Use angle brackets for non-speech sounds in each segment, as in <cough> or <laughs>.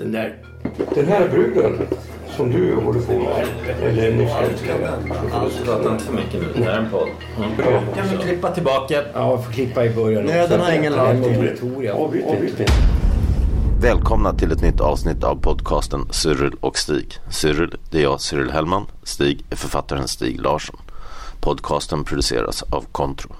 Den där, den här bruden som du håller på med, eller nyss Prata inte för mycket nu. Det här är en podd. Kan vi klippa tillbaka? Ja, vi får klippa i början. Nöden har ingen lag. Välkomna till ett nytt avsnitt av podcasten Cyril och Stig. Cyril, det är jag, Cyril Hellman. Stig är författaren Stig Larsson. Podcasten produceras av Contro.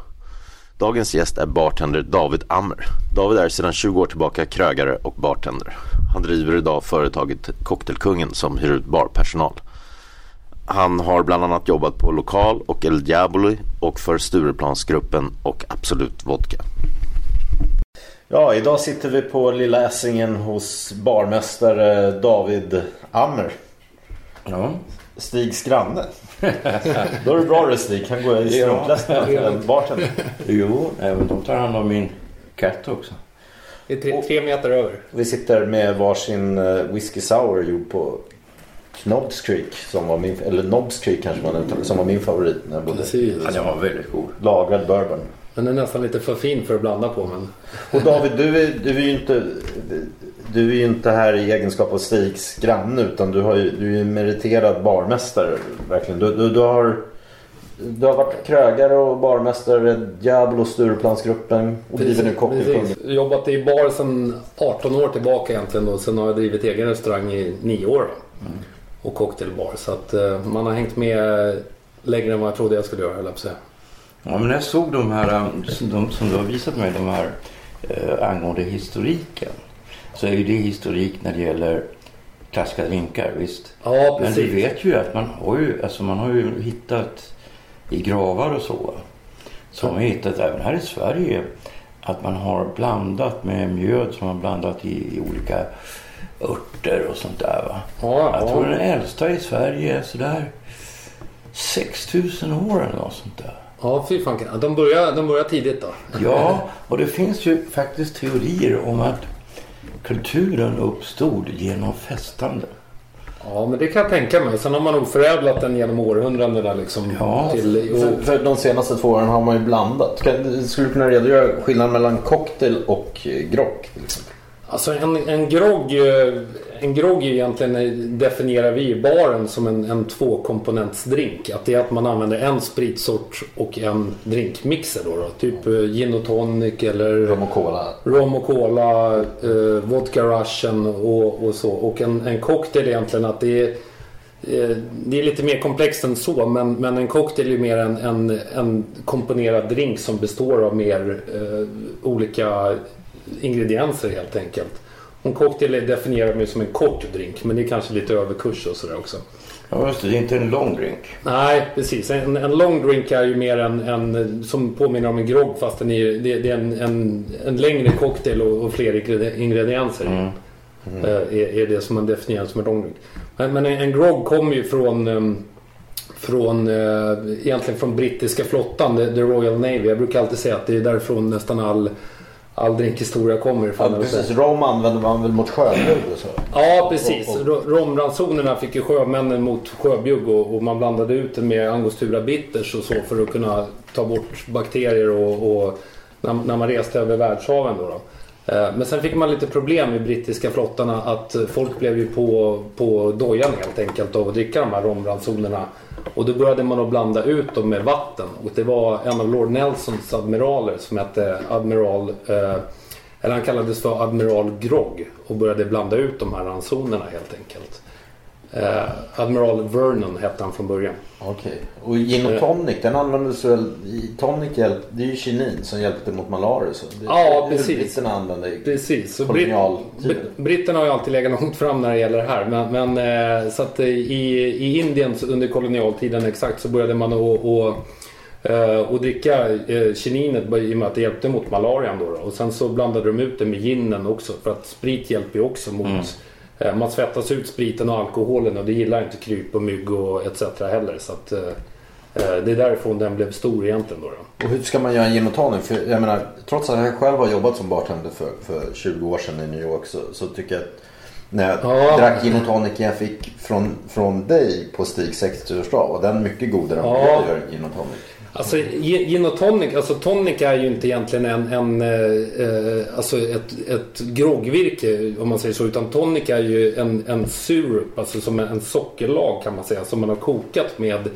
Dagens gäst är bartender David Ammer. David är sedan 20 år tillbaka krögare och bartender. Han driver idag företaget Cocktailkungen som hyr ut barpersonal. Han har bland annat jobbat på Lokal och El Diaboli och för Stureplansgruppen och Absolut Vodka. Ja, idag sitter vi på Lilla Essingen hos barmästare David Ammer. Ja. Stigs granne. Då är det bra det Stig, kan gå i strumplästen till. Jo, även de tar hand om min katt också. Det är tre, tre meter över. Vi sitter med varsin eh, whisky sour gjord på Knobs Creek, som var min, eller Nobs Creek kanske man uttalar som var min favorit när jag bodde. Precis. Ja, den var väldigt god. Lagrad bourbon. Den är nästan lite för fin för att blanda på men... Och David, du är, du är ju inte du är ju inte här i egenskap av Stigs granne utan du, har ju, du är ju meriterad barmästare. Verkligen. Du, du, du, har, du har varit krögare och barmästare, Diablo, Stureplansgruppen och driver nu Cocktailkungen. Precis. Jobbat i bar sedan 18 år tillbaka egentligen och sen har jag drivit egen restaurang i 9 år. Då. Och cocktailbar. Så att eh, man har hängt med längre än vad jag trodde jag skulle göra höll jag på att säga. Ja, men när jag såg de här som, de, som du har visat mig, de här eh, angående historiken. Så är ju det historik när det gäller klassiska drinkar, visst. Ja Men precis. du vet ju att man har ju, alltså man har ju hittat i gravar och så. Har man hittat även här i Sverige att man har blandat med mjöd som man blandat i, i olika örter och sånt där va. Ja, Jag tror ja. den äldsta i Sverige är sådär 6000 år eller något sånt där. ja fy fan. De börjar, de börjar tidigt då. Ja, <laughs> och det finns ju faktiskt teorier om att kulturen uppstod genom festande. Ja men det kan jag tänka mig. Sen har man nog förädlat den genom århundradena liksom. Ja, till, För, och, för de senaste två åren har man ju blandat. Kan, skulle du kunna redogöra skillnaden mellan cocktail och eh, grogg? till exempel? Alltså en, en grogg, eh, en grogg egentligen, eh, definierar vi i baren som en, en tvåkomponentsdrink. Att det är att man använder en spritsort och en drinkmixer då. då. Typ eh, gin och tonic eller Rom och cola. rom och cola, eh, vodka russian och, och så. Och en, en cocktail egentligen att det är eh, det är lite mer komplext än så men, men en cocktail är mer en, en, en komponerad drink som består av mer eh, olika ingredienser helt enkelt. En cocktail definierar man ju som en kort drink men det är kanske lite överkurs och sådär också. Ja, just det. Det är inte en lång drink. Nej, precis. En, en long drink är ju mer en, en som påminner om en grogg fast den är, det, det är en, en, en längre cocktail och, och fler ingredi- ingredienser. Mm. Eh, Är, är det som man definierar som en long drink. Men, men en, grogg kommer ju från ehm, från, eh, egentligen från brittiska flottan, the, the Royal Navy. Jag brukar alltid säga att det är därifrån nästan all, all drinkhistoria kommer ifrån. Ja, precis. Rom använder man väl mot sjöbjugg så? Ja, precis. Och- och- Ro- Romransonerna fick ju sjömännen mot sjöbjugg och, och man blandade ut det med angostura bitters och så för att kunna ta bort bakterier och, och när, när man reste över världshaven. Då då. Eh, men sen fick man lite problem i brittiska flottan att folk blev ju på, på dojan helt enkelt av att dricka de här romransonerna. Och då började man att blanda ut dem med vatten. Och det var en av Lord Nelsons admiraler som hette Admiral eh, eller han kallades för Admiral Grogg och började blanda ut de här ransonerna helt enkelt. Eh, Admiral Vernon hette han från början. Okej. Och gin och tonic, den användes väl i tonic hjälp, det är ju kinin som hjälpte mot malaria. Så det, Ja, det precis. britterna använde i Precis. Så britt, kolonialtiden. br- britterna har ju alltid legat långt fram när det gäller det här. Men, men eh, så att eh, i, i Indien under kolonialtiden exakt så började man att, Eh, och dricka eh, kininet i och med att det hjälpte mot malarian. Då. Och sen så blandade de ut det med ginen också. För att sprit hjälper ju också mot... Mm. Eh, man svettas ut spriten och alkoholen och det gillar inte kryp och mygg och etc. heller. Så att, eh, eh, det är därifrån den blev stor egentligen. Då, då. Och hur ska man göra en gin och tonic? För jag menar, trots att jag själv har jobbat som bartender för, för 20 år sedan i New York så, så tycker jag att när jag Ja. drack gin och tonic jag fick från, från dig på Stig 60-årsdag var den mycket godare än Ja. jag gör gin och tonic. Alltså gin och tonic, alltså tonic är ju inte egentligen en, en eh, eh, alltså ett, ett groggvirke om man säger så. Utan tonic är ju en, en syrup, alltså som en, en sockerlag kan man säga. Som man har kokat med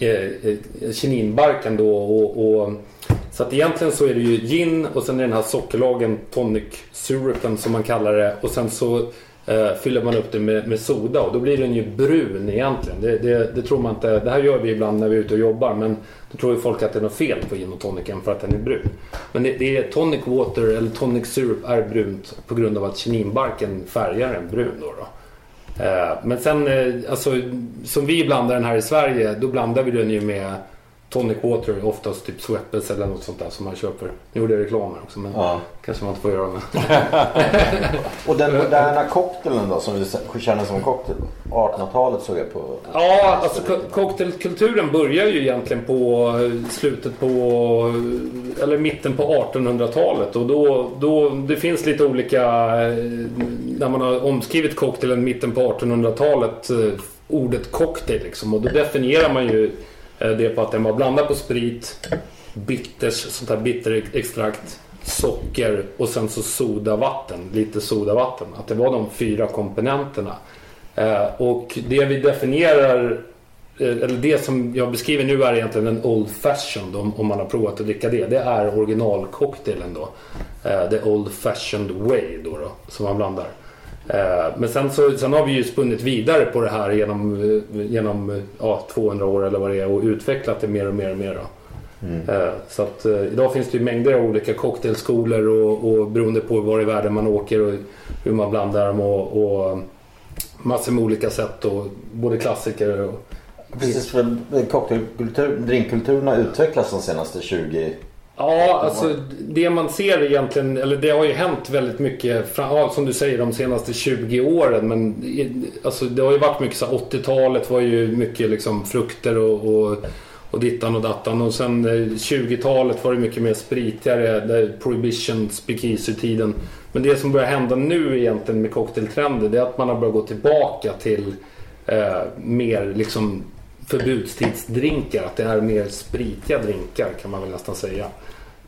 eh, eh, kininbarken då. Och, och, så att egentligen så är det ju gin och sen är den här sockerlagen tonic syrupen som man kallar det. Och sen så eh, fyller man upp det med, med soda och då blir den ju brun egentligen. Det, det, det tror man inte. Det här gör vi ibland när vi är ute och jobbar men då tror ju folk att det är något fel på gin och tonicen för att den är brun. Men det, det är tonic water eller tonic syrup är brunt på grund av att kininbarken färgar den brun. Då, då. Eh, Men sen, eh, alltså, som vi blandar den här i Sverige, då blandar vi den ju med tonic water, oftast typ Schweppes eller något sånt där som man köper. Nu gjorde jag reklam här också, men Ja. kanske man inte får göra med. <laughs> Och den moderna cocktailen då som vi känner som cocktail. 1800-talet såg jag på. Ja, alltså co- cocktailkulturen börjar ju egentligen på eh, slutet på, eh, eller mitten på 1800-talet. Och då, då, det finns lite olika, eh, när man har omskrivit cocktailen mitten på 1800-talet, eh, ordet cocktail liksom. Och då definierar man ju Eh, det på att den var blandad på sprit, bitters, sånt här bitterextrakt, socker och sen så sodavatten, lite sodavatten. Att det var de fyra komponenterna. Eh, och det vi definierar, eh, eller det som jag beskriver nu är egentligen en Old Fashioned om, om man har provat att dricka det. Det är originalcocktailen då. The Old Fashioned Way då, då som man blandar. Eh, men sen, så, sen har vi ju spunnit vidare på det här genom, eh, genom eh, ja, 200 år eller vad det är och utvecklat det mer och mer och mer. Eh, Så att idag finns det ju mängder av olika cocktailskolor och, och beroende på var i världen man åker och hur man blandar dem och, och massor med olika sätt och både klassiker och Precis för cocktailkultur, drinkkulturen har utvecklats de senaste 20 Ja, alltså det man ser egentligen, eller det har ju hänt väldigt mycket, som du säger, de senaste 20 åren. Men alltså, det har ju varit mycket så 80-talet var ju mycket liksom frukter och, och, och dittan och dattan. Och sen eh, 20-talet var det mycket mer spritigare, där prohibition, speakeasy-tiden. Men det som börjar hända nu egentligen med cocktailtrender, det är att man har börjat gå tillbaka till eh, mer liksom förbudstidsdrinkar. Att det är mer spritiga drinkar kan man väl nästan säga.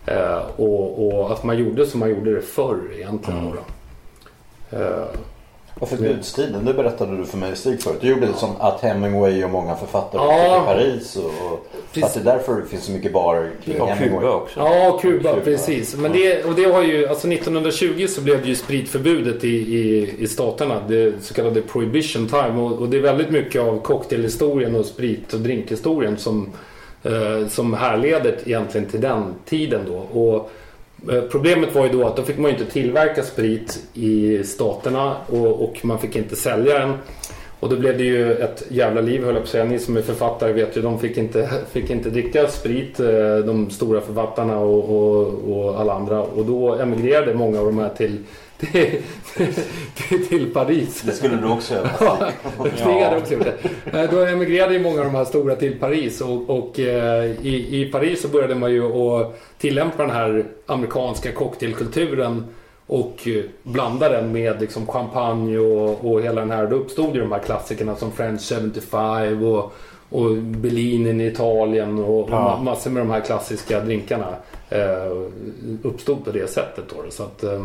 Eh, och, och att man gjorde som man gjorde det förr egentligen. då. Eh, Och förbudstiden, det berättade du för mig Stig förut. Du gjorde det som att Hemingway och många författare Ja. till Paris. Och, och Precis. att det är därför det finns så mycket barer kring Och Hemingway. Kuba också. Ja, Kuba, Kuba. precis. Men det, och det har ju, alltså 1920 så blev det ju spritförbudet i, i, i staterna. Det så kallade prohibition time. Och, och det är väldigt mycket av cocktailhistorien och sprit och drinkhistorien som, eh, som härleder egentligen till den tiden då. Och, eh, Problemet var ju då att då fick man ju inte tillverka sprit i staterna och, och man fick inte sälja den. Och då blev det ju ett jävla liv höll jag på att säga. Ni som är författare vet ju, de fick inte, <laughs> fick inte dricka sprit, eh, de stora författarna och, och, och alla andra. Och då emigrerade många av de här till, till, till, till Paris. Det skulle du också göra. Ja, Stig hade också gjort det. Eh, Då emigrerade ju många av de här stora till Paris och, och eh, i, i Paris så började man ju att tillämpa den här amerikanska cocktailkulturen och blanda den med liksom champagne och, och hela den här. Då uppstod ju de här klassikerna som French 75 och, och Bellinin i Italien och, Ja. ma- massor med de här klassiska drinkarna eh, uppstod på det sättet. Då. Så att, eh,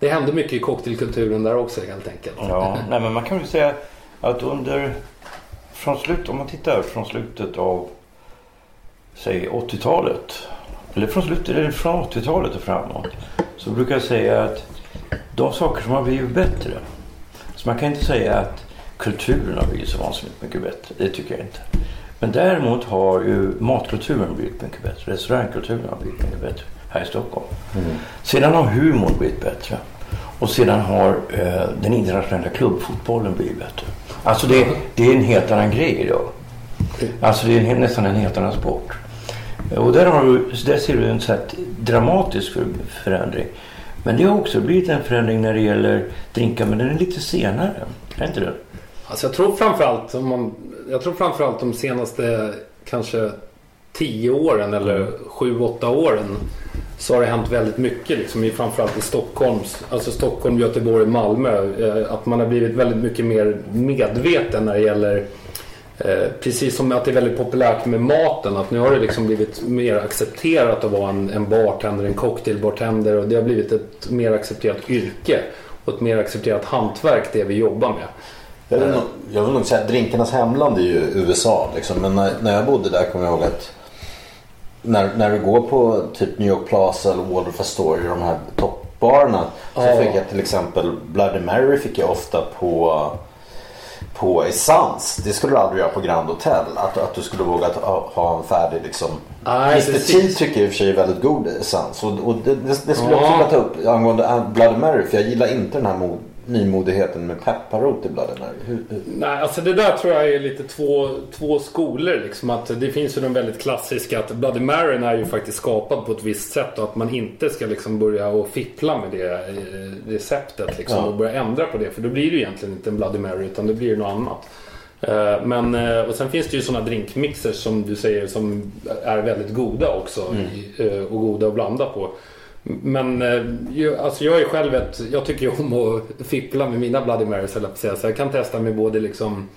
det hände mycket i cocktailkulturen där också helt enkelt. Ja, nej, men man kan väl säga att under från slut, om man tittar från slutet av säg 80-talet eller från slutet eller från 80-talet och framåt så brukar jag säga att de saker som har blivit bättre. Så man kan inte säga att kulturen har blivit så vansinnigt mycket bättre. Det tycker jag inte. Men däremot har ju matkulturen blivit mycket bättre. Restaurangkulturen har blivit mycket bättre här i Stockholm. Sedan har humorn blivit bättre. Och sedan har eh, den internationella klubbfotbollen blivit bättre. Alltså det, det är en helt annan grej idag. Alltså det är en, nästan en helt annan sport. Eh, och där, har du, där ser du en så dramatisk förändring. Men det har också blivit en förändring när det gäller drinkar, men den är lite senare. Är inte det? Alltså jag tror framförallt om man, jag tror framförallt de senaste kanske tio åren eller sju, åtta åren så har det hänt väldigt mycket liksom, framförallt i Stockholms, alltså Stockholm, Göteborg, Malmö. Eh, att man har blivit väldigt mycket mer medveten när det gäller eh, Precis som att det är väldigt populärt med maten. Att nu har det liksom blivit mer accepterat att vara en, en bartender, en cocktailbartender. Och det har blivit ett mer accepterat yrke. Och ett mer accepterat hantverk det vi jobbar med. Jag vill, nog, jag vill nog säga att drinkarnas hemland är ju USA. Liksom. Men när, när jag bodde där kommer jag ihåg att när, när du går på typ New York Plaza eller Waldorf Astoria, de här toppbarerna. Så Ja. fick jag till exempel Bloody Mary fick jag ofta på på Essence. Det skulle du aldrig göra på Grand Hotel. Att, att du skulle våga ha, ha en färdig liksom. Precis. tycker jag i och för sig är väldigt god Essence. Och, och det, det, det skulle jag Ja. också vilja ta upp angående Bloody Mary. För jag gillar inte den här mod, nymodigheten med pepparrot i hur? Nej, alltså det där tror jag är lite två, två skolor. Liksom. Att det finns ju den väldigt klassiska att Bloody Mary är ju faktiskt skapad på ett visst sätt och att man inte ska liksom börja och fippla med det eh, receptet liksom, Ja. och börja ändra på det. För då blir det ju egentligen inte en Bloody Mary utan det blir något annat. Eh, Men, eh, och sen finns det ju sådana drinkmixer som du säger som är väldigt goda också eh, och goda att blanda på. Men eh, alltså jag är själv ett, jag tycker ju om att fippla med mina Bloody Marys höll jag säga. Så jag kan testa med både liksom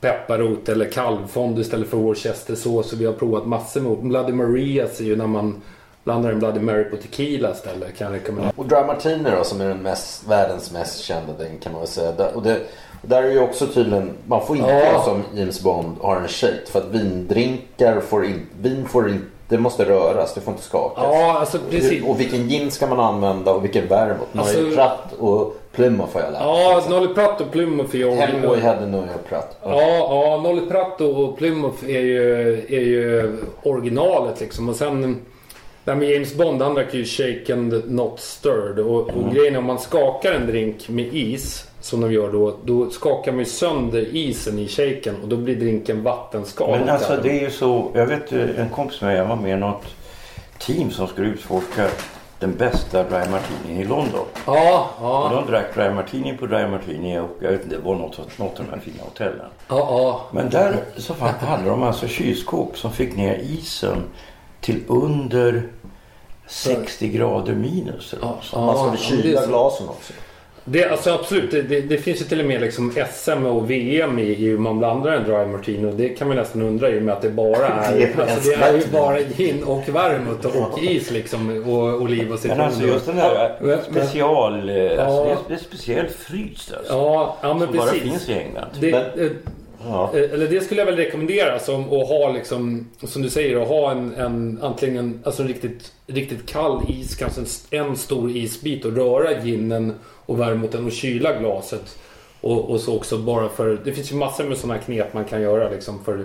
pepparrot eller kalvfond istället för worcestersås. Och vi har provat massor med Bloody Marias är ju när man blandar en Bloody Mary på tequila istället kan jag rekommendera. Och Dry Martini då som är den mest, världens mest kända drink kan man väl säga. Och, det, där är ju också tydligen, man får inte Ja. som James Bond har en shake. För att vindrinkar får inte, vin får inte, det måste röras, det får inte skakas. Ja, alltså precis. Och vilken gin ska man använda och vilken vermouth? Alltså- Alltså, Pratt och Plymouth har jag lärt mig. Ja, Nolly Pratt och Plymouth är ju Hemingway hade jag Pratt. Ja, ja Nolly Pratt och Plymouth är ju, är ju originalet liksom. Och sen här med James Bond, han drack ju shaken not stirred. Och, och grejen är om man skakar en drink med is, som de gör då, då skakar man ju sönder isen i shaken och då blir drinken vattenskadad. Men alltså det är ju så. Jag vet en kompis med jag var med i något team som skulle utforska den bästa dry martini i London. Ja, Och ja, de drack dry martini på dry martini och jag vet inte, det var något, något av de här fina hotellen. ja, ja. Men där så hade de alltså kylskåp som fick ner isen till under 60 grader minus. Eller sånt. Man skulle kyla glasen också. Det, alltså absolut, det, det, det finns ju till och med liksom SM och VM i, i hur man blandar en dry martini och det kan man nästan undra i och med att det bara <laughs> är, Det är alltså, det är ju bara gin och vermouth och is liksom och oliv och citron. Men alltså just den där Men- special... eh, Alltså, Ja. det, är, det är speciellt fryst alltså. Ja, ja men som bara precis. finns i England. Det, Men- eh, Ja. eh, Eller det skulle jag väl rekommendera som att ha liksom, som du säger, att ha en, en antingen en, alltså en riktigt, riktigt kall is, kanske en, en stor isbit och röra ginen och vermouthen och kyla glaset. Och, och så också bara för, det finns ju massor med sådana knep man kan göra liksom för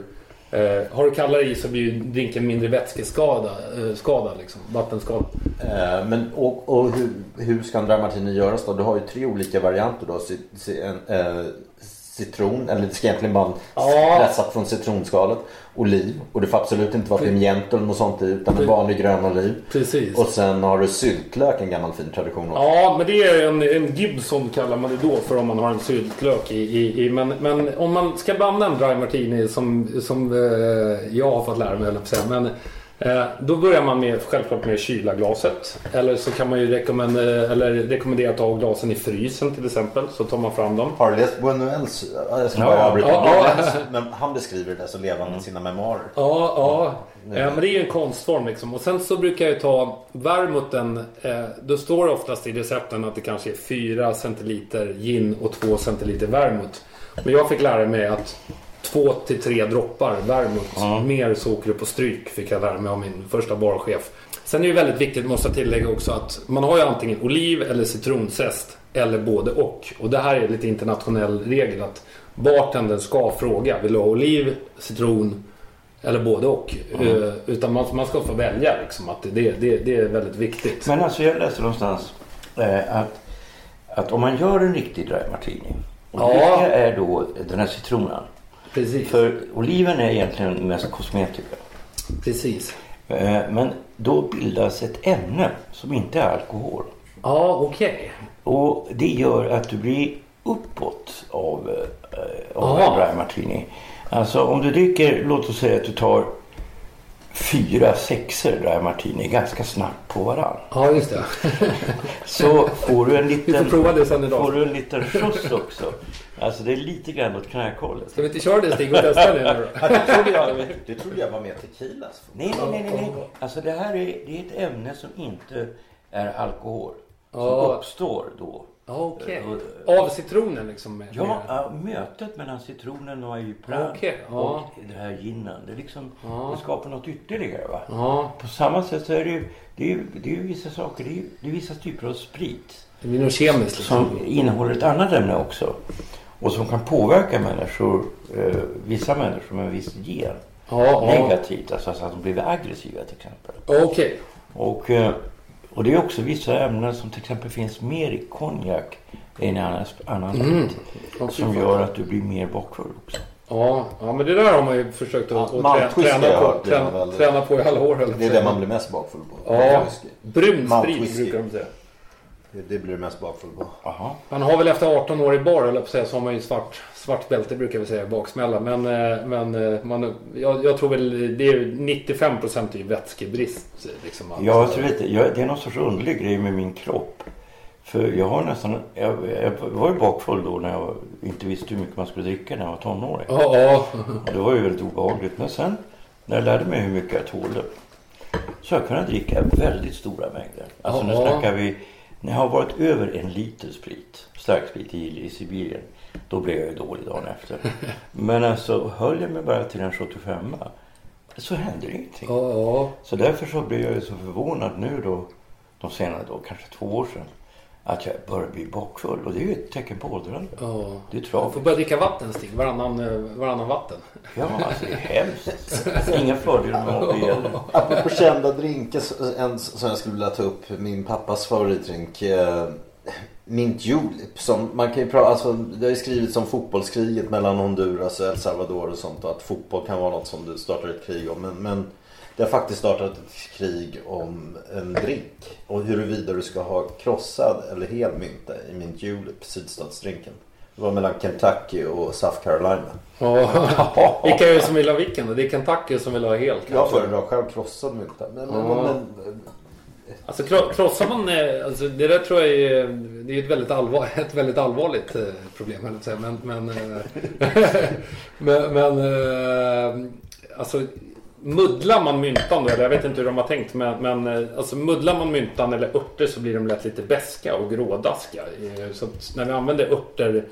eh, har du kallare is så blir ju drinken mindre vätskeskada, eh, skada liksom, vattenskada. Eh, Men, och, och hur, hur ska en dry martini göras då? Du har ju tre olika varianter då. En, eh, citron, eller det ska egentligen vara Ja. pressat från citronskalet. Oliv, och det får absolut inte vara pimiento eller något sånt i, utan en vanlig grön oliv. Precis. Och sen har du syltlök, en gammal fin tradition också. Ja, men det är en, en Gibson kallar man det då för om man har en syltlök i. i, i men, men om man ska blanda en dry martini som, som eh, jag har fått lära mig, säga. Men, då börjar man med, självklart med att kyla glaset. Eller så kan man ju rekommendera, eller rekommendera att ha glasen i frysen till exempel. Så tar man fram dem. Har du läst Buñuels? Ja, Jag ska Ja. bara avbryta. Ja, ja. Men han beskriver det så levande i sina memoarer. Ja, ja. Eh, men det är ju en konstform liksom. Och sen så brukar jag ta vermouthen. Eh, då står det oftast i recepten att det kanske är 4 centiliter gin och 2 centiliter vermouth. Men jag fick lära mig att 2 till 3 droppar vermouth. Mer så åker du på stryk fick jag lära mig av min första barchef. Sen är det väldigt viktigt, måste jag tillägga också, att man har ju antingen oliv eller citronzest. Eller både och. Och det här är lite internationell regel att bartendern ska fråga. Vill du ha oliv, citron eller både och. Eh, utan man, man ska få välja liksom. Att det, det, det är väldigt viktigt. Men alltså jag läste någonstans eh, att, att om man gör en riktig dry martini. Och Ja. är då den här citronen? Precis. För oliven är egentligen mest kosmetika. Precis. Eh, Men då bildas ett ämne som inte är alkohol. Ja, okej. Och det gör att du blir uppåt av, eh, av en dry martini. Alltså om du dricker, låt oss säga att du tar fyra sexer dry martini ganska snabbt på varann. Ja, just det. <laughs> Så får du en Vi liten, får prova det sen idag. får du en liten skjuts också. Alltså det är lite grann åt knarkhållet. Ska vi inte köra det Stig och testa det <laughs> nu då? Det trodde jag, det trodde jag var mer tequilas. Nej, nej, nej, nej, nej. Alltså det här är, det är ett ämne som inte är alkohol. Som Ja. uppstår då. Okej. Eh, Av citronen liksom? Med, Ja, med- ja, mötet mellan citronen och Ayupra Okej, ja. och det här ginen. Det, liksom, Ja. det skapar något ytterligare. Va? Ja, På samma sätt så är det ju, det är ju, det är vissa saker. Det är, det är vissa typer av sprit det blir nog kemiskt liksom. som innehåller ett annat ämne också. Och som kan påverka människor, eh, vissa människor med en viss gen. Ja. Negativt, alltså så att de blir aggressiva till exempel. Okej. Och, eh, och det är också vissa ämnen som till exempel finns mer i konjak än i annan, annan sprit. Ja, Som gör att du blir mer bakfull också. Ja, ja, men det där har man ju försökt att, Ja, att träna, jag på, träna, väldigt- träna på i alla år. Det är det man blir mest bakfull på. Ja, Whisky. brun sprit brukar de säga. Det, det blir du mest bakfull på. Jaha. Man har väl efter 18 år i bar, eller på säga, så har man ju svart, svart bälte brukar vi säga, baksmälla. Men, eh, men eh, man, jag, jag tror väl det är 95% är ju vätskebrist. Liksom, alltså. Ja, så vet jag, det är någon sorts underlig grej med min kropp. För jag har nästan, jag, jag var ju bakfull då när jag inte visste hur mycket man skulle dricka när jag var tonåring. Ja, ja. Och det var ju väldigt obehagligt. Men sen när jag lärde mig hur mycket jag tålde. Så jag kunnat dricka väldigt stora mängder. Alltså nu snackar vi, när jag har varit över en liter sprit, starksprit i, i Sibirien. Då blev jag ju dålig dagen efter. <laughs> Men alltså höll jag mig bara till en 75 så hände det ingenting. ja, ja. Så därför så blev jag ju så förvånad nu då, de senare då, kanske två år sedan. Att jag börjar bli bakfull. Och det är ju ett tecken på åldrande. ja. Det är Jag får tragiskt. börja dricka vatten Stig, varannan, eh, varannan vatten. Ja, alltså det är hemskt. Inga fördelar med ABL. Apropå kända drinkar, så- en som jag skulle vilja ta upp. Min pappas favoritdrink. Eh, Mint Julep. Som man kan ju prata, alltså, det har ju skrivits om fotbollskriget mellan Honduras och El Salvador och sånt. Och att fotboll kan vara något som du startar ett krig om. Men, men det har faktiskt startat ett krig om en drink. Och huruvida du ska ha krossad eller hel mynta i Mint Julep, sydstatsdrinken. Det var mellan Kentucky och South Carolina. Ja. Vilka <laughs> är det som vill ha vilken? Det är Kentucky som vill ha helt Jag kanske. föredrar själv krossad mynta. Men, men, Ja. men, Alltså kro- krossar man, eh, alltså det där tror jag är, det är ett väldigt, allvar, <laughs> ett väldigt allvarligt eh, problem. jag. Men, men, eh, <laughs> men, men alltså muddlar man myntan då, eller jag vet inte hur de har tänkt, men, men eh, alltså muddlar man myntan eller örter så blir de lätt lite beska och grådaska. Eh, Så att när vi använder örter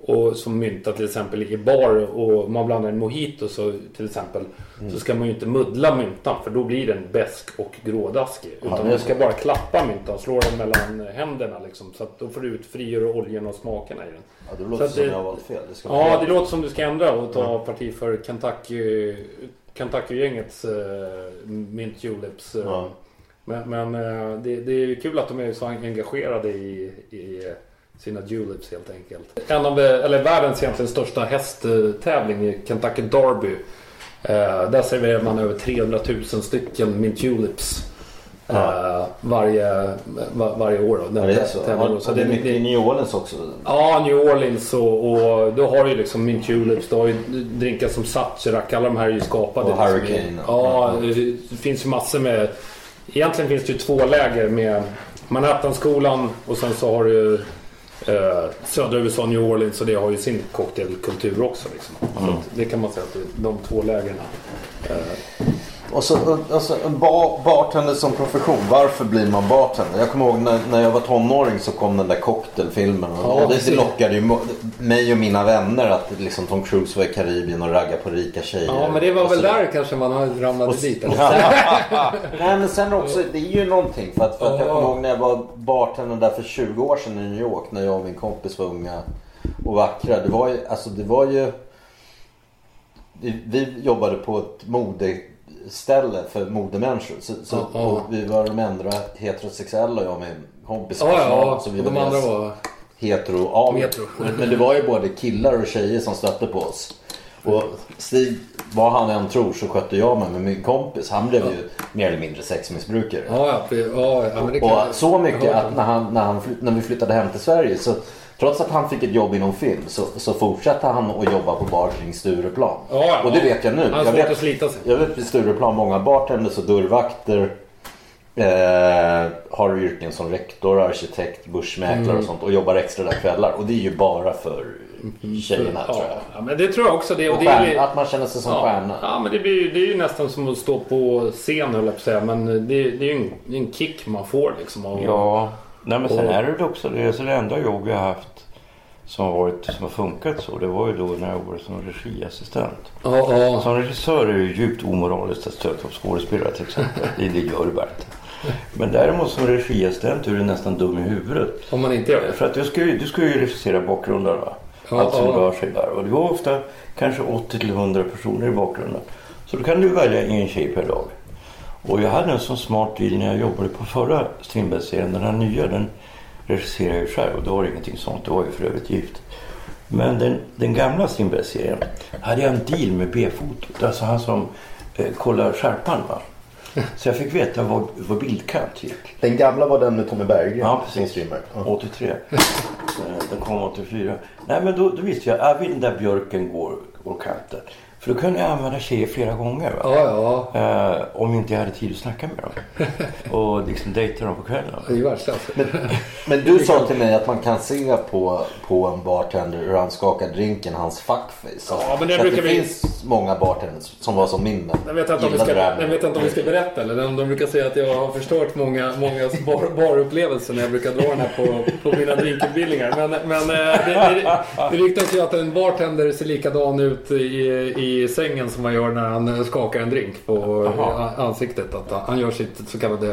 och som mynta till exempel i bar och man blandar en mojito så till exempel så ska man ju inte muddla myntan för då blir den besk och grådaskig. Utan är man ska bara klappa myntan, slå den mellan händerna liksom. Så att då får du ut frigör oljan och smakerna i den. ja, det låter Så som det- jag har valt fel. Det Ja, det låter som du ska ändra och ta parti för Kentucky Kentucky-gängets uh, Mint Juleps. eh, Ja. Men, men eh, det, det är kul att de är så engagerade i, i sina Juleps helt enkelt. En av, eh, eller världens egentligen största hästtävling i Kentucky Derby. Eh, där serverar man över 300 000 stycken Mint Juleps. Eh, varje, var, varje år. Då, Ja, det är så. tävlingen. Ja, så det är det- mycket i New Orleans också. Ja, New Orleans och, och då har du ju liksom Mint Juleps, du har ju drinkar som Sazerac, alla de här är ju skapade. Och liksom Hurricane. i- Ja, det finns ju massor med... Egentligen finns det ju två läger med Manhattan-skolan och sen så har du eh, södra USA, New Orleans och det har ju sin cocktailkultur också. Liksom. Så att det kan man säga att det är de två lägren. Och så alltså, en bar, bartender som profession. Varför blir man bartender? Jag kommer ihåg när, när jag var tonåring så kom den där cocktailfilmen. Och Ja, det, det lockade ju mig och mina vänner att liksom Tom Cruise var i Karibien och raggade på rika tjejer. Ja, men det var Och väl där kanske man ramlat Och, dit. Eller? <laughs> Nej men sen också, det är ju någonting. För att, för att jag Ja. kommer ihåg när jag var bartender där för 20 år sedan i New York. När jag och min kompis var unga och vackra. Det var ju, alltså det var ju... Vi, jobbade på ett modeställe för modemänniskor. Så, så, Ja, ja. och vi var de enda heterosexuella jag och min kompis. Ja, ja, så vi och de var andra var... hetero av. Hetero. Men, det var ju både killar och tjejer som stötte på oss. Och Stig, vad han än tror så skötte jag mig med min kompis. Han blev ju mer eller mindre sexmissbrukare. Ja, ja, ja, ja Och jag- så mycket att när, han, när, han, när vi flyttade hem till Sverige så trots att han fick ett jobb inom film så, så fortsatte han att jobba på bar kring Stureplan. Ja, ja, och det ja. vet jag nu. Han jag vet, att slita sig. Jag vet vid Stureplan många bartenders och dörrvakter eh, har yrken som rektor, arkitekt, börsmäklare Mm. och sånt och jobbar extra där kvällar. Och det är ju bara för tjejerna tror jag. Ja, ja, men det tror jag också. Det, och Och det är, att man känner sig som ja, stjärna. ja, men det, blir, ju- det är ju nästan som att stå på scen höll jag på att säga. Men det, det är ju en, det är en kick man får liksom. Av, Ja, nej, men sen Och- är det också det. Så det enda jobb jag har haft som har, varit, som har funkat så. Det var ju då när jag var som regiassistent. ja, ja. Som regissör är det ju djupt omoraliskt att stöta upp skådespelare till exempel. Det, det gör du inte. Men däremot som regiassistent är du nästan dum i huvudet. Om man inte gör det. För att du ska ju, du ska ju regissera bakgrunden va? Ja, Allt som rör sig där. Och det var ofta kanske 80 till 100 personer i bakgrunden. Så då kan du välja en tjej per dag. Och jag hade en sån smart deal när jag jobbade på förra Strindberg-serien. Den här nya den regisserade jag själv och då var det ingenting sånt. Det var ju för övrigt gift. Men den, den gamla Strindberg-serien hade jag en deal med B-fotot. Alltså han som eh, kollar skärpan va. Så jag fick veta vad, vad bildkant gick. Den gamla var den med Tommy Berggren. Ja, precis. streamer. Ja. 83. Eh, Den kom 84. Nej, men då, då visste jag att den där björken går, går kanten. För då kunde jag använda tjejer flera gånger. Va? Ja, ja. Eh, om inte jag hade tid att snacka med dem. <laughs> Och liksom dejta dem på kvällen. Det är ju världsklass. Men du sa till mig att man kan se på, på en bartender hur han skakar drinken, hans fuckface. Ja, men det Så brukar det vi- finns många bartenders som var som min men Jag vet, inte om vi ska, jag vet inte om vi ska berätta eller de, de brukar säga att jag har förstört många, många bar, barupplevelser när jag brukar dra den här på, på mina drinkutbildningar. Men, men eh, det, det, det ryktas ju att en bartender ser likadan ut i, i sängen som man gör när han skakar en drink på Jaha. eh, ansiktet. Att han gör sitt så kallade,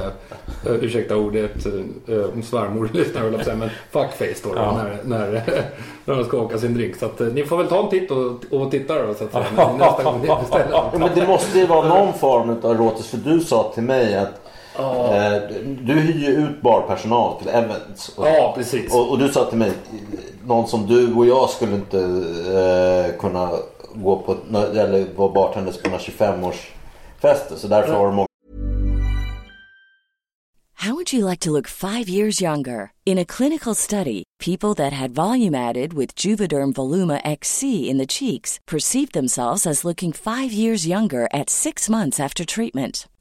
eh, ursäkta ordet, eh, om svärmor <laughs> lyssnar höll jag men fuckface då, Ja. när, när, <laughs> när han skakar sin drink. Så att, eh, ni får väl ta en titt och, och titta då så att säga, nästa gång ni beställer. Ja, men det måste ju vara någon form av råtis för du sa till mig att eh, du hyr ju ut barpersonal till events. Och, Ja, precis. och, och du sa till mig, någon som du och jag skulle inte eh, kunna gå på, eller vara bartenders på några 25-årsfester. Så därför har de många How would you like to look five years younger? In a clinical study, people that had volume added with Juvederm Voluma XC in the cheeks perceived themselves as looking five years younger at six months after treatment.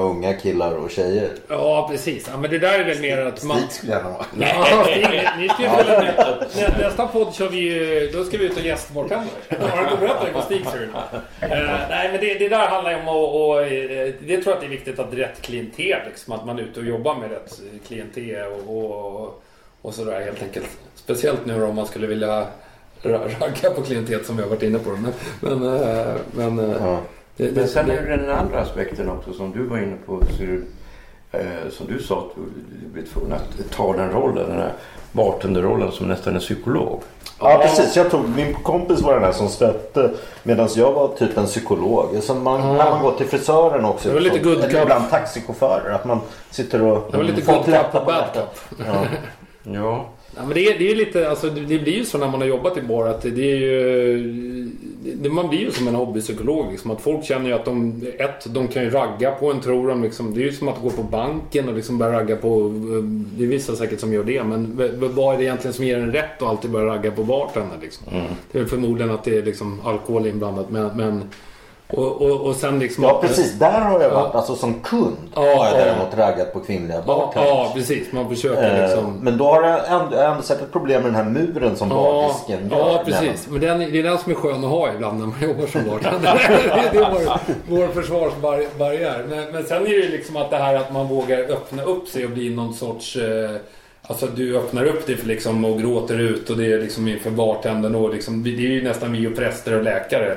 Unga killar och tjejer. Ja, precis. Ja, men det där är väl mer att man... Stig skulle gärna vara. <laughs> Ja, ni ska ju följa med. Nä, nästa podd kör vi ju... Då ska vi ut och gästbartender. <laughs> Har du berättat det för Stig? Eh, nej, men det, det där handlar ju om att... Och, eh, det tror jag att det är viktigt att rätt klientel, liksom, att man är ute och jobbar med rätt klientel och, och, och sådär helt enkelt. Speciellt nu om man skulle vilja ra- ragga på klientet som vi har varit inne på. Men, men, eh, men, Ja. Det, det, Men sen det, är det den andra aspekten också som du var inne på Cyril. Eh, som du sa att du blev tvungen att ta den rollen. Den här bartenderrollen som nästan en psykolog. Ja precis, jag tog, min kompis var den här som stötte medan jag var typ en psykolog. Så man, När man går till frisören också. Det var lite good eller cup. ibland taxichaufförer. Att man sitter och... det var lite good på bad. Ja. Ja, Ja, men det, är, det är lite, alltså, det blir ju så när man har jobbat i bar att det är ju... Det, man blir ju som en hobbypsykolog. Liksom, att folk känner ju att de... Ett, de kan ju ragga på en tror de. Liksom, det är ju som att gå på banken och liksom börja ragga på... Det är vissa säkert som gör det. Men vad är det egentligen som ger en rätt att alltid börja ragga på bartender? Liksom? Det är förmodligen att det är liksom alkohol inblandat. Men... men och, och, och sen liksom... Ja precis, där har jag varit. Ja. Alltså som kund Ja, har jag ja. däremot raggat på kvinnliga Ja, bartenders. ja, precis. Man försöker Eh, liksom... Men då har jag ändå, ändå sett ett problem med den här muren som Ja, bardisken gör. ja, precis. Men den, det är den som är skön att ha ibland när man jobbar som bartender. <laughs> det är vår, vår försvarsbarriär. Men, men sen är det ju liksom att det här att man vågar öppna upp sig och bli någon sorts... Eh, alltså du öppnar upp dig för liksom och gråter ut och det är liksom inför bartendern och liksom, det är ju nästan vi och präster och läkare.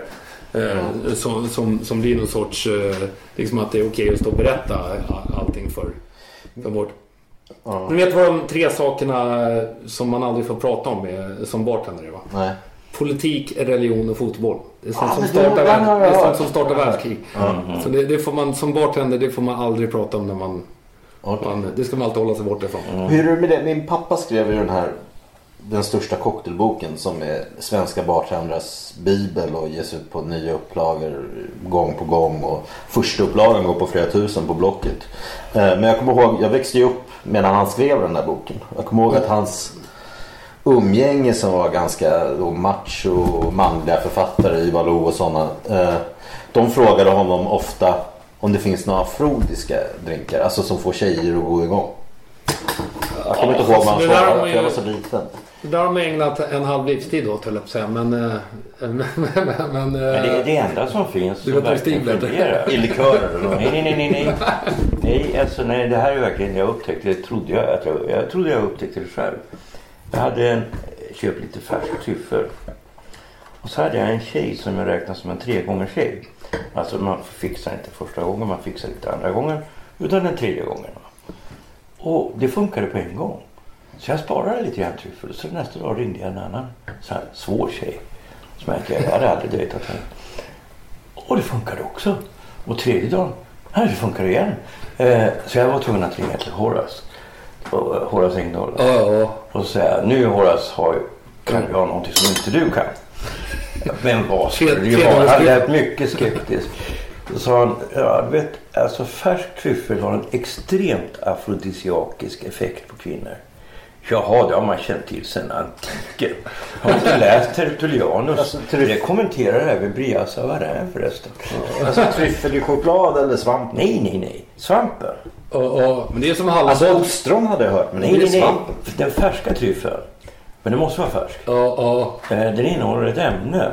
Eh, som, som, som blir någon sorts... Eh, liksom att det är okej att stå och berätta all- allting för, för vårt... Du vet vad de tre sakerna som man aldrig får prata om är, som bartender är va? Nej. Politik, religion och fotboll. Det är sånt Ja, som startar, värld, det är sånt som startar världskrig. Så det, det får man, som bartender det får man aldrig prata om när man, Okej. man det ska man alltid hålla sig borta ifrån. Hur är det med det? Min pappa skrev ju den här den största cocktailboken som är svenska bartenders bibel och ges ut på nya upplagor gång på gång. Och första upplagan går på flera tusen på Blocket. Eh, Men jag kommer ihåg, jag växte ju upp medan han skrev den där boken. Jag kommer ihåg att hans umgänge som var ganska då, macho manliga författare, Ivar Lo och sådana. Eh, de frågade honom ofta om det finns några afrodiska drinkar. Alltså som får tjejer att gå igång. Jag kommer inte ihåg vad han svarade man för jag var så liten. Det där har man ägnat en halv livstid åt höll jag på att säga. Men, eh, <laughs> men, men, men, Men det är eh, det enda som finns Du som verkligen fungerar. <laughs> I likörer. Nej, nej, nej, nej, nej. Alltså nej, det här är verkligen, jag upptäckte det, trodde jag, att jag, jag trodde jag upptäckte det själv. Jag hade en, köpt lite färsk tryffel. Och så hade jag en tjej som jag räknar som en tregångers tjej. Alltså man fixar inte första gången, man fixar inte andra gången. Utan den tredje gången. Och det funkade på en gång. Så jag sparade lite grann tryffel. Så nästa dag ringde jag en annan så här, svår tjej. Som jag, jag hade aldrig dejtat henne. Och det funkade också. Och tredje dagen, här det funkar igen. Eh, så jag var tvungen att ringa till Horace. Och, eh, Horace Engdahl. ja, ja. Och säga, nu Horace har, kan ha någonting som inte du kan. Men vad skulle det ju vara? Han lät mycket skeptisk. Då sa han, ja vet, alltså färsk tryffel har en extremt afrodisiakisk effekt på kvinnor. Jaha, det har man känt till sedan antiken. Har du inte läst Tertullianus? Alltså, tryff- Det kommenterar även Bria Savarin förresten. Alltså tryffel i choklad eller svamp? Nej, nej, nej. Svampen. Och, och, men det är som Alltså hallonboll. ostron hade jag hört men Nej, inte nej, nej. svampen. Den färska tryffeln. Men det måste vara färsk. Ja, ja. Eh, Den innehåller ett ämne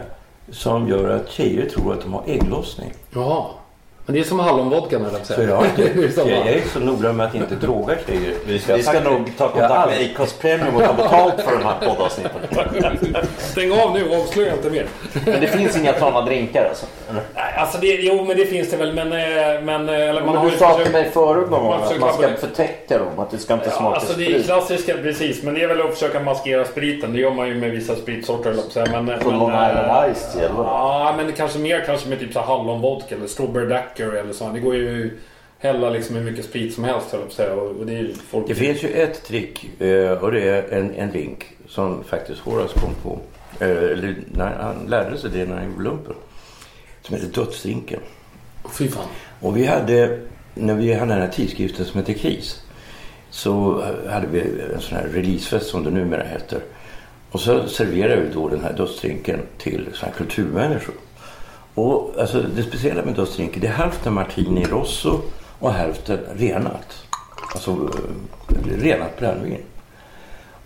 som gör att tjejer tror att de har ägglossning. Jaha. Men det är som hallonvodkan höll jag på att säga. <laughs> jag, är så noga med att inte droga tjejer. Vi ska, vi ska nog ta kontakt med Acast Premium och ta betalt för de här poddavsnitten. Stäng av nu, avslöja inte mer. Men det finns inga sådana drinkar alltså? Alltså det, jo men det finns det väl men... eh, men, eh, eller man Men du sa försökt- till mig förut någon gång att man ska förtäcka dem. Att det ska inte Ja, smaka alltså det är sprit. klassiska, precis. Men det är väl att försöka maskera spriten. Det gör man ju med vissa spritsorter på. Men, Från men, Long eh, Island Ice eller? Ja, men det kanske mer kanske med typ så hallonvodka eller strawberry daiquiri eller så. Det går ju hälla liksom hur mycket sprit som helst höll jag på. Och, det är ju folk... Det finns ju ett trick eh, och det är en, en link som faktiskt Horace kom på. Eh, Eller när han lärde sig det när han gjorde lumpen. Som heter Dödsdrinken. Fy fan. Och vi hade, när vi hade den här tidskriften som heter Kris. Så hade vi en sån här releasefest som det numera heter. Och så serverade vi då den här dödsdrinken till såna kulturmänniskor. Och alltså det speciella med dödsdrinken det är hälften martini rosso och hälften renat. Alltså eh, renat brännvin.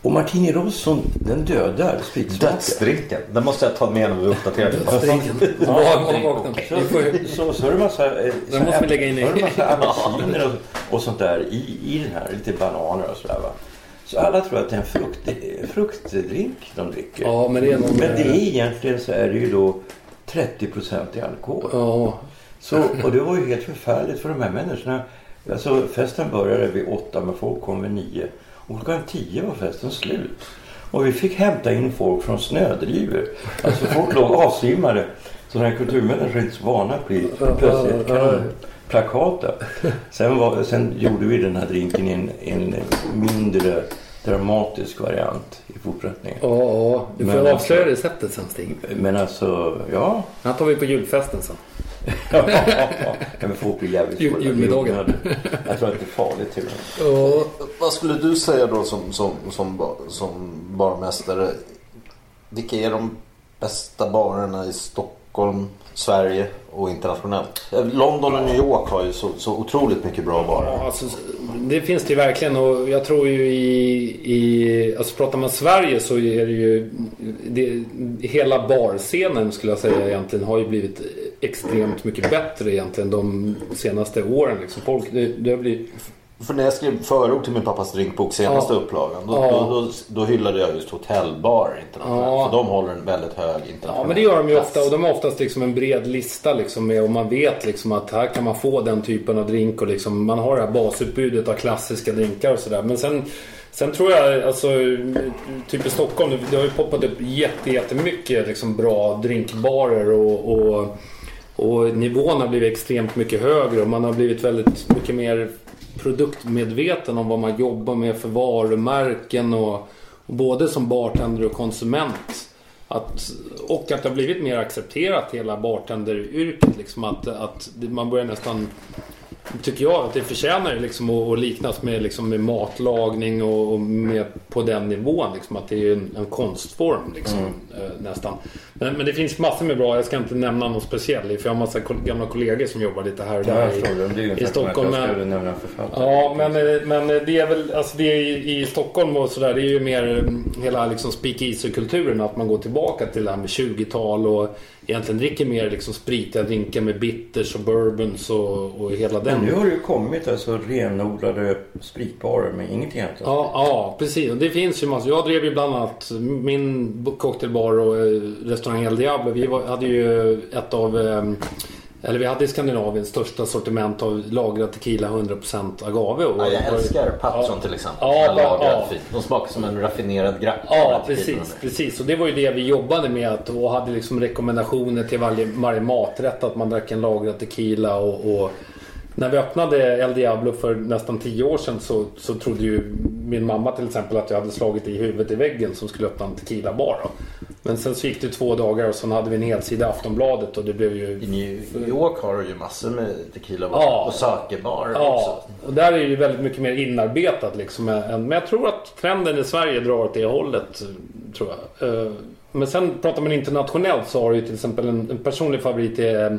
Och martini rosso den dödar spritsmaken. Dödsdrinken. Den måste jag ta med när vi uppdaterar. <laughs> <laughs> Vaknar. Så, så, är det massa, eh, så måste vi lägga in i. <laughs> det massa apelsiner och, och sånt där i, i den här. Lite bananer och sådär va. Så alla tror att det är en frukt, fruktdrink de dricker. Ja, men det är nog... Men det är egentligen så är det ju då 30 procent i alkohol. Ja. Så, och det var ju helt förfärligt för de här människorna. Alltså festen började vid åtta men folk kom vid nio. Och klockan tio var festen slut. Och vi fick hämta in folk från snödrivor. Alltså folk låg avsvimmade. Sådana här kulturmänniskor är inte så vana att bli plötsligt kanonplakata. Sen, var, sen gjorde vi den här drinken i en, en mindre dramatisk variant i fortsättningen. Ja, ja. Du får Men alltså- avslöja receptet sen Stig. Men alltså, ja. Den tar vi på julfesten sen. kan vi få bli jävligt Jul- fulla. julmiddagen. Jag tror att det är farligt till och med. Ja. Vad skulle du säga då som, som, som, som barmästare? Vilka är de bästa barerna i Stockholm, Sverige och internationellt? London och New York har ju så, så otroligt mycket bra barer. Ja, Alltså, det finns det ju verkligen och jag tror ju i, i alltså pratar man Sverige så är det ju det, hela barscenen skulle jag säga egentligen har ju blivit extremt mycket bättre egentligen de senaste åren. Liksom. Folk, det, det har blivit, för när jag skrev förord till min pappas drinkbok, senaste Ja. upplagan, då, Ja. då, då, då hyllade jag just hotellbar internationellt. Ja. För de håller en väldigt hög internationell Ja men det gör de ju klass. ofta och de har oftast liksom en bred lista liksom med, och man vet liksom att här kan man få den typen av drink och liksom man har det här basutbudet av klassiska drinkar och sådär. Men sen, sen tror jag alltså typ i Stockholm det har ju poppat upp jätte, jättemycket liksom bra drinkbarer och, och, och nivån har blivit extremt mycket högre och man har blivit väldigt mycket mer produktmedveten om vad man jobbar med för varumärken och, och både som bartender och konsument. Att, och att det har blivit mer accepterat hela bartenderyrket. Liksom att, att man börjar nästan tycker jag att det förtjänar liksom att, att liknas med, liksom med matlagning och, och med på den nivån. Liksom, att det är en, en konstform liksom, eh, nästan. Men, men det finns massor med bra, jag ska inte nämna någon speciell för jag har massa gamla kollegor som jobbar lite här och Ja, där ju i, i Stockholm. Men. Ja, men, eh, men det är väl, alltså det är i, i Stockholm och sådär, det är ju mer mm, hela liksom speakeasy-kulturen. Att man går tillbaka till det här med 20-tal och egentligen dricker mer liksom spritiga drinkar med bitters och bourbons och, och hela den. Nu har det ju kommit alltså renodlade spritbarer med ingenting annat. Ja, ja, precis. Och det finns ju massor. Jag drev ju bland annat min cocktailbar och eh, restaurang El Diablo. Vi var, hade ju ett av eh, eller vi hade i Skandinavien största sortiment av lagrad tequila 100% agave. Och Ja, jag älskar Patron Ja. till exempel. Ja, Ja, lagrad ja. fin. De smakar som en raffinerad grapp. Ja, precis, precis. Och det var ju det vi jobbade med. Att, och hade liksom rekommendationer till varje, varje maträtt. Att man drack en lagrad tequila. Och, och när vi öppnade El Diablo för nästan tio år sedan så, så trodde ju min mamma till exempel att jag hade slagit i huvudet i väggen som skulle öppna en tequila-bar. Men sen så gick det två dagar och sen hade vi en helsida i Aftonbladet och det blev ju... I New York har du ju massor med tequila Ja. och sakebarer Ja, också. och där är det ju väldigt mycket mer inarbetat liksom. Men jag tror att trenden i Sverige drar åt det hållet. Tror jag. Eh, Men sen pratar man internationellt så har du ju till exempel en, en personlig favorit är eh,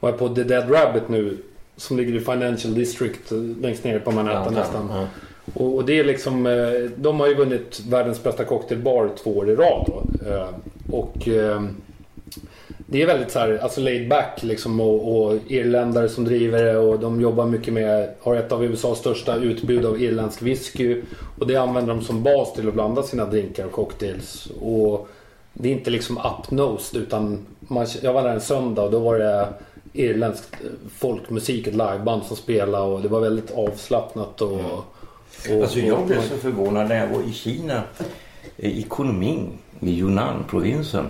var jag på The Dead Rabbit nu. Som ligger i Financial District eh, längst ner på Manhattan Ja, nästan. ja. Och, och det är liksom, eh, de har ju vunnit världens bästa cocktailbar två år i rad. Då. Eh, Och det är väldigt så här, alltså laid back liksom och, och irländare som driver det och de jobbar mycket med, har ett av USAs största utbud av irländsk whisky. Och det använder de som bas till att blanda sina drinkar och cocktails. Och det är inte liksom up-nosed utan man, jag var där en söndag och då var det irländsk folkmusik, ett liveband som spelade och det var väldigt avslappnat och... och Alltså jag blev så förvånad när jag var i Kina, eh, i Kunming, i Yunnan-provinsen.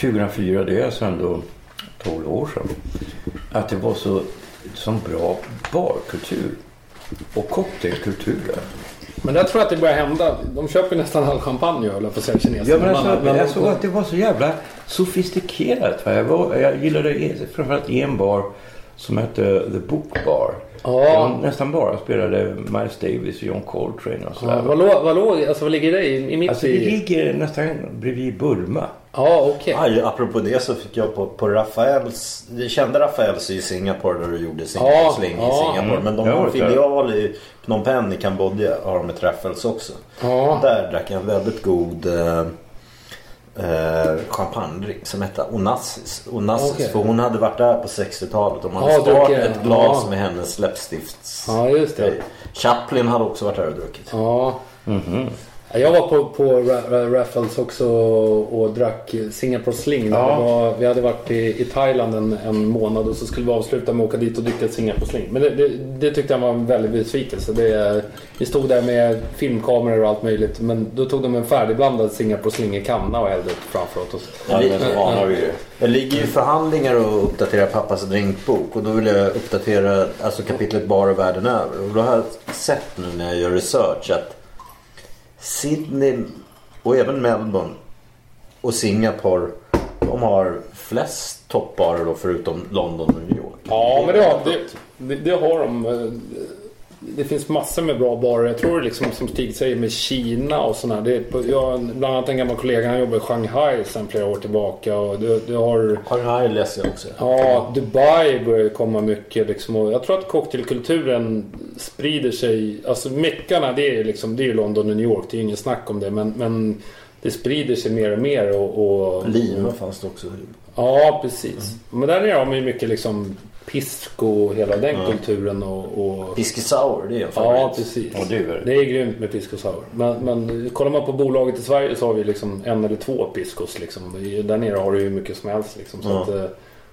2004, det är alltså ändå 12 år sedan. Att det var så som bra barkultur och cocktailkultur där. Men där tror jag att det börjar hända. De köper nästan all champagne höll jag på att säga kineserna. Ja, men alltså, Men- jag såg att det var så jävla sofistikerat. Jag, var, jag gillade framförallt en bar som hette The Book Bar. Ja. Nästan bara spelade Miles Davis och John Coltrane och sådär. Ja, vad, låg, vad, låg, alltså, vad ligger det i, i mitt Alltså det ligger nästan bredvid Burma. Ja, okej. Aj, apropå det så fick jag på, på Rafaels, vi kände Rafaels i Singapore där du gjorde Ja, Sling ja. i Singapore. Men de Jag har en filial i Phnom Penh i Kambodja har de ett Rafaels också. Ja. Där drack jag en väldigt god eh, eh, champagnedrink som hette Onassis. Onassis Okej. för hon hade varit där på 60-talet och man hade Ja, druckit. ett glas Ja. med hennes läppstifts. Ja, just det. Chaplin hade också varit där och druckit. Ja. Ja, Jag var på, på Ra- Ra- Raffles också och, och drack Singapore Sling. Ja. var, vi hade varit i, i Thailand en, en månad och så skulle vi avsluta med att åka dit och dricka Singapore Sling. Men det, det, det tyckte jag var en väldig besvikelse. Det, vi stod där med filmkameror och allt möjligt. Men då tog de en färdigblandad Singapore Sling i kanna och hällde upp framför oss. Ja, men så vana vi ju. Jag ligger i förhandlingar och uppdaterar pappas drinkbok och då vill jag uppdatera alltså kapitlet bara världen över. Och då har jag sett nu när jag gör research att Sydney och även Melbourne och Singapore. De har flest toppbarer då förutom London och New York. Ja, men det har, det, det, det har de. Det finns massor med bra barer. Jag tror liksom som Stig säger med Kina och sådär. Det är jag bland annat en gammal kollega, han jobbar i Shanghai sedan flera år tillbaka. Och du, du har... Shanghai läser jag också. Ja, Dubai börjar komma mycket. Liksom, och jag tror att cocktailkulturen sprider sig. Alltså meckarna det är liksom, det är ju London och New York. Det är ju ingen snack om det. Men, men det sprider sig mer och mer. Och, och, Lima fanns det också. Ja, precis. Men där nere har man ju mycket liksom pisco och hela den Ja. kulturen. Och, och... Whisky Sour, det är en favorit. Ja, precis. Det är det. Är grymt med pisco sour. Men, men kollar man på bolaget i Sverige så har vi liksom en eller två piscos. Liksom. I- Där nere har du ju mycket som helst. Liksom. Så Ja. att, eh,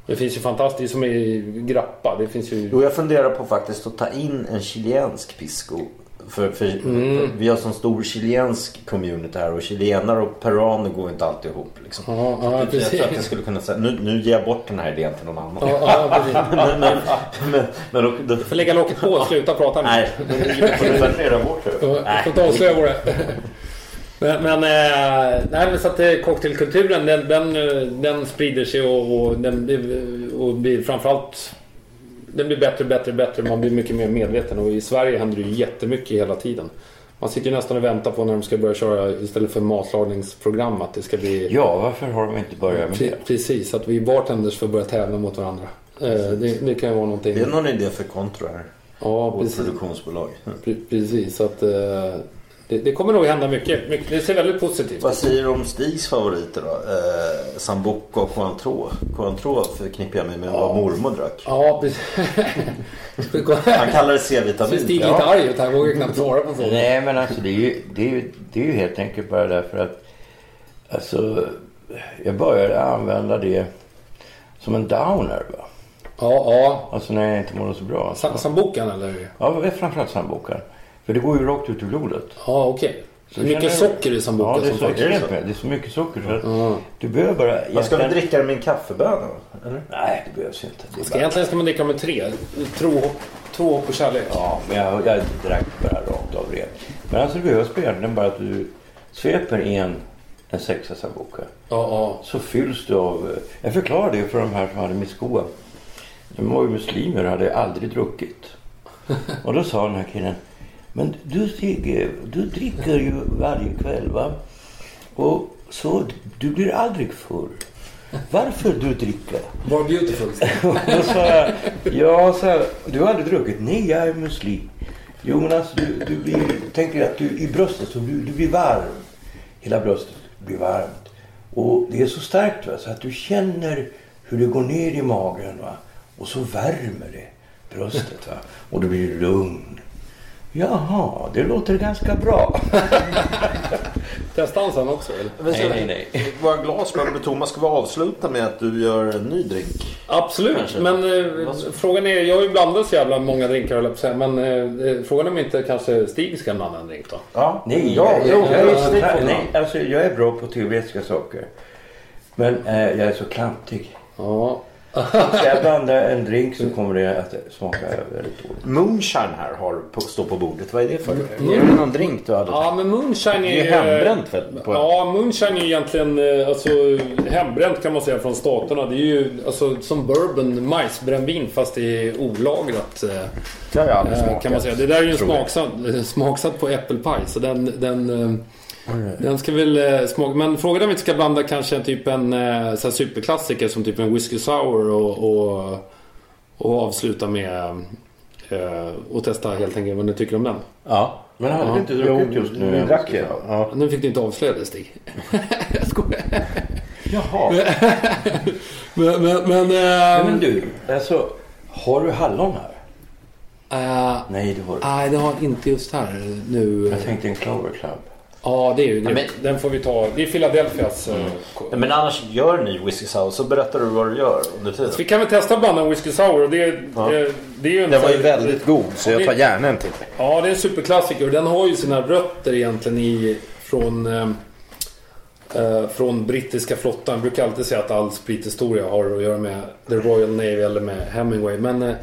det finns ju fantastiskt som i Grappa. Det finns ju... Jo, jag funderar på faktiskt att ta in en chilensk pisco. För, för, Mm. för vi har sån stor chilensk community här och chilenare och peruaner går inte alltid ihop. Liksom. Ja, ja, jag tror att jag skulle kunna säga, nu, nu ger jag bort den här idén till någon annan. Ja, ja, <laughs> men, men, men, men då, då, Får lägga locket på och sluta prata med nej, du får avslöja är. Men, men, eh, nej, men så att eh, cocktailkulturen den, den, eh, den sprider sig och, och, den, och blir framförallt den blir bättre, bättre, bättre. Man blir mycket mer medveten och i Sverige händer det ju jättemycket hela tiden. Man sitter ju nästan och väntar på när de ska börja köra istället för matlagningsprogram att det ska bli Ja, varför har de inte börjat med det? Precis, att vi bartenders får börja tävla mot varandra. Eh, Det, det kan ju vara någonting. Det är någon idé för Contro här. Ja, Vårt precis. produktionsbolag. Pre- Precis, att eh, det, det kommer nog hända mycket. mycket. Det ser väldigt positivt Vad ut. säger du om Stigs favoriter då? Eh, Sambuca och Cointreau. Cointreau förknippar jag mig med vad mormor drack. Ja, precis. Han kallar det C-vitamin. Stig är lite arg. Han vågar knappt svara på frågan. Nej, men alltså det är, ju, det, är ju, det är ju helt enkelt bara därför att alltså, jag började använda det som en downer. Va? Ja, ja. Alltså när jag inte mådde så bra. Sam- Sambucan eller? Ja, det är framförallt sambucan. För det går ju rakt ut i blodet. Ja, okej. Så Mycket känner du- socker i sambuca Ja, det är som så, faktiskt... med. Det är så mycket socker så att Ja. du behöver bara... Vad ska du egentligen- dricka det med en kaffebönna? Eller? Nej, det behövs inte. Det är Ska, bara... egentligen ska man dricka med tre. Tro, tro, hopp och kärlek. Ja, men jag, jag drack bara rakt av rent. Men alltså det behövs egentligen bara att du sveper en, en sexa sambuca. Ja, ja. Så fylls du av... eh, Jag förklarade det för de här som hade misskoa. De var ju muslimer och hade aldrig druckit. <laughs> Och då sa den här killen. Men du Stig, du dricker ju varje kväll va? Och så du blir aldrig full. Varför du dricker? Var beautiful. <laughs> Då sa jag, ja, så här, du har aldrig druckit? Nej, jag är muslim. Jo, men alltså du, du blir, tänker att du i bröstet, så du, du blir varm. Hela bröstet blir varmt. Och det är så starkt va, så att du känner hur det går ner i magen va. Och så värmer det bröstet va. Och du blir lugn. Jaha, det låter ganska bra. <laughs> Testa han sen också eller? Nej, nej, nej. Våra glas men Thomas ska vi avsluta med att du gör en ny drink. Absolut, Kanske. men eh, frågan är... Jag har ju blandat så jävla många drinkar höll jag på att säga. Men eh, eh, frågan är om inte kanske Stig ska blanda en drink då? Ja, Nej, ja, jag, jag, jag, ja, är så, ja, nej, alltså, jag är bra på teoretiska saker. Men eh, jag är så klantig. Ja. Ska jag blanda en drink så kommer det att smaka väldigt dåligt. Moonshine här har på, står på bordet. Vad är det för? Är det någon drink du hade? Ja, men moonshine är Det är hembränt väl? På... Ja, moonshine är ju egentligen eh, alltså, hembränt kan man säga från staterna. Det är ju alltså, som bourbon, majsbrännvin fast det är olagrat. eh, Det har jag aldrig eh, smakat. Kan man säga. Det där är ju en smaksatt, smaksatt på äppelpaj. Så den, den, eh, den ska väl eh, smaka. Men frågan är om vi inte ska blanda kanske en typ en eh, så här superklassiker som typ en whisky sour och, och, och avsluta med eh, och testa helt enkelt vad ni tycker om den. Ja. Men hade vi inte druckit just nu? Vi drack ju. Ja. Nu fick du inte avslöja det Stig. <laughs> jag skojar. Jaha. <laughs> Men, men, men, Nej, men du, alltså, har du hallon här? eh, Nej, det har du Nej, det har inte just här nu. Jag tänkte en Clover Club. Ja, det är ju men- grymt. Den får vi ta. Det är Philadelphias. eh, ko- Men annars gör en ny whisky sour så berättar du vad du gör under tiden. Vi kan väl testa blanda en whisky sour. Det, är- Ja. det, det är Den var ju väldigt god så jag tar gärna en till. Ja, det är en superklassiker. Den har ju sina rötter egentligen i från, eh, eh, från brittiska flottan. Jag brukar alltid säga att all sprithistoria har att göra med The Royal Navy eller med Hemingway. Men, eh,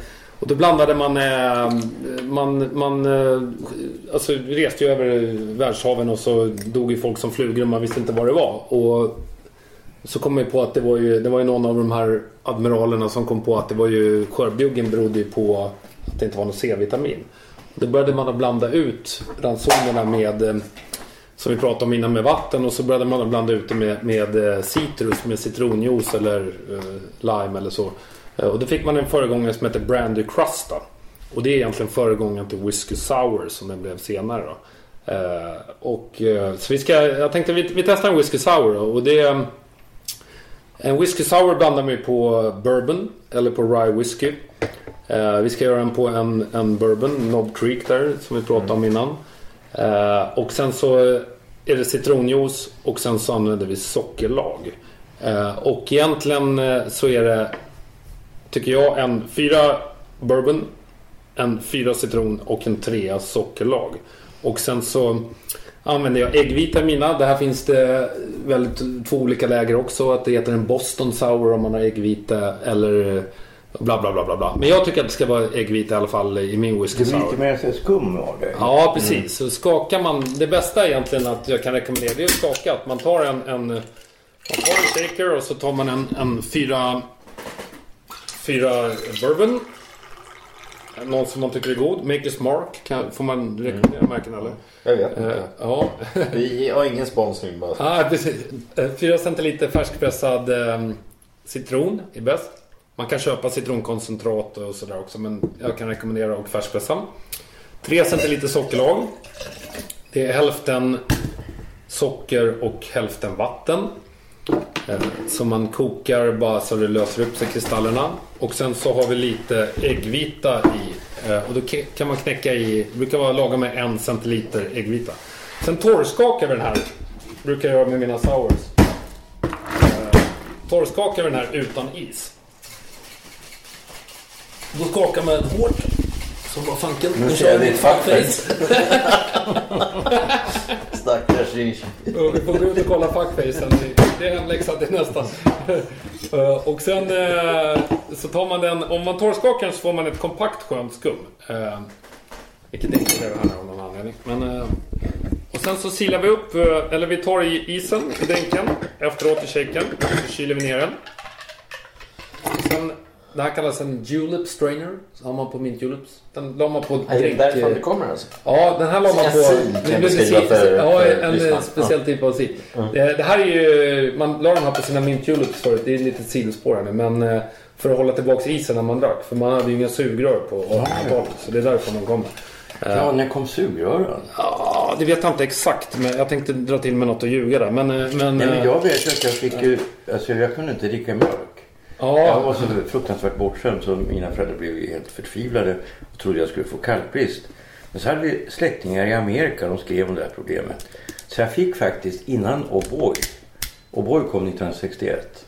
och då blandade man, eh, man, man eh, alltså reste ju över världshaven och så dog ju folk som flugor och man visste inte vad det var. Och så kom jag på att det var ju, det var ju någon av de här admiralerna som kom på att det var ju skörbjuggen berodde ju på att det inte var något C-vitamin. Då började man att blanda ut ransonerna med eh, som vi pratade om innan med vatten och så började man att blanda ut det med, med citrus, med citronjuice eller eh, lime eller så. Eh, och då fick man en föregångare som heter Brandy Crusta. Och det är egentligen föregångaren till Whiskey Sour som den blev senare. Då. Eh, och, eh, så vi ska, jag tänkte vi, vi testar en Whiskey Sour då, och det en Whiskey Sour blandar vi på Bourbon eller på Rye Whiskey. Vi ska göra den på en, en Bourbon, Knob Creek där som vi pratade om innan. Eh, och sen så är det citronjuice och sen så använder vi sockerlag. Och egentligen så är det, tycker jag, en fyra Bourbon, en fyra citron och en trea sockerlag. Och sen så använder jag äggvita i mina. Det här finns det väldigt två olika läger också. Att det heter en Boston Sour om man har äggvita eller bla bla bla bla bla. Men jag tycker att det ska vara äggvita i alla fall i min whisky Det blir sour. lite mer skum av det. Ja, precis. Så skakar man. Det bästa egentligen att jag kan rekommendera det är att skaka. Att man tar en, en, man tar en shaker och så tar man en, en fyra, fyra bourbon. Någon som man tycker är god. Maker's Mark. Kan, får man rekommendera märken eller? Jag vet Eh, ja. <laughs> Vi har ingen sponsring bara. ah, precis. Eh, Fyra centiliter färskpressad eh, citron är bäst. Man kan köpa citronkoncentrat och sådär också. Men jag kan rekommendera att färskpressa. 3 centiliter sockerlag. Det är hälften socker och hälften vatten. Eh, som man kokar bara så det löser upp sig kristallerna. Och sen så har vi lite äggvita i. Eh, och då kan man knäcka i, det brukar vara laga med en centiliter äggvita. Sen torrskakar vi den här. Brukar jag göra med mina sours. Eh, torrskakar vi den här utan is. Då skakar man hårt. Som bara fanken. Nu jag vi ditt ett fuckface. <laughs> Stackars Rish. Vi får gå ut och kolla fuckfacen. Det- är hemläxa till nästan. Eh, Och sen eh, så tar man den, om man torrskakar så får man ett kompakt skönt skum. Eh, Vilket inte är det här av någon anledning. Men, och sen så silar vi upp, eller vi tar i isen i dränken efteråt i shaken. Så kyler vi ner den. Sen, det här kallas en julep strainer. Så har man på mint juleps. Den la man på Är det därifrån det kommer alltså? Ja, den här la man på... det blev beskriva för- Ja, en lyssnarna. eh, speciell typ av sid. Det, det här är ju... Man la de här på sina mint juleps förut. Det är lite sidospår här nu. Men eh, för att hålla tillbaka isen när man drack. För man hade ju inga sugrör på 1800-talet. Så det är därför man kommer. Ja, när kom sugrören? Ja, det vet jag inte exakt. Men jag tänkte dra till med något och ljuga där. Men... eh, men, Nej, men eh, jag vet ju att jag fick ju... Alltså jag kunde inte dricka mjölk. Jag var så fruktansvärt bortskämd så mina föräldrar blev helt förtvivlade och trodde jag skulle få kalkbrist. Men så hade vi släktingar i Amerika, de skrev om det här problemet. Så jag fick faktiskt innan O'boy, O'boy kom 1961.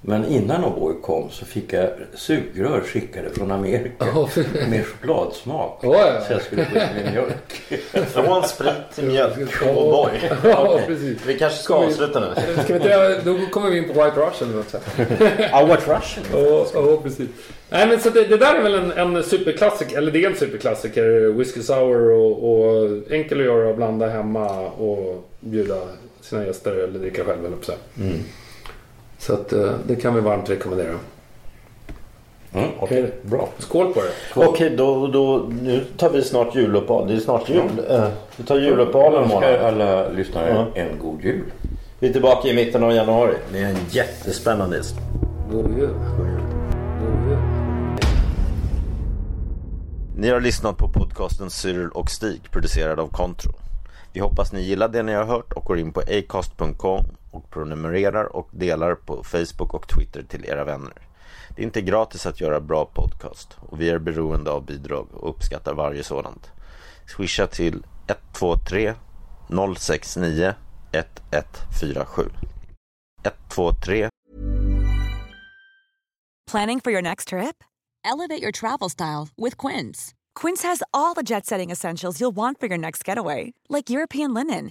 Men innan O'boy kom så fick jag sugrör skickade från Amerika <laughs> med chokladsmak. Ja, ja. Så jag skulle få i mig mjölk. <laughs> Från sprit till mjölk. Ja. Oh boy. Ja, Okej. precis. Vi kanske ska avsluta nu. <laughs> Ska vi inte, då kommer vi in på White Russian också. Ja, what Russian? Ja, ja, precis. Nej, men så det, det där är väl en, en superklassiker, eller det är en superklassiker. Whisky Sour och, och enkel att göra och blanda hemma och bjuda sina gäster eller dricka själv eller så. Mm. Så att eh, det kan vi varmt rekommendera. Mm, Okej. Bra. Skål på det! Okej, då, då, nu tar vi snart juluppehåll. Det är snart jul. Eh, Vi tar juluppehåll Jag en månad. alla lyssnare Ja. en god jul. Vi är tillbaka i mitten av januari. Det är en jättespännande gäst. God jul! God jul! Ni har lyssnat på podcasten Cyril och Stig producerad av Contro. Vi hoppas ni gillar det ni har hört och går in på acast.com och prenumererar och delar på Facebook och Twitter till era vänner. Det är inte gratis att göra bra podcast och vi är beroende av bidrag och uppskattar varje sådant. Swisha till 123 069 1147 123 Planning for your next trip? Elevate your travel style with Quince. Quince has all the jet setting essentials you'll want for your next getaway, like European linen,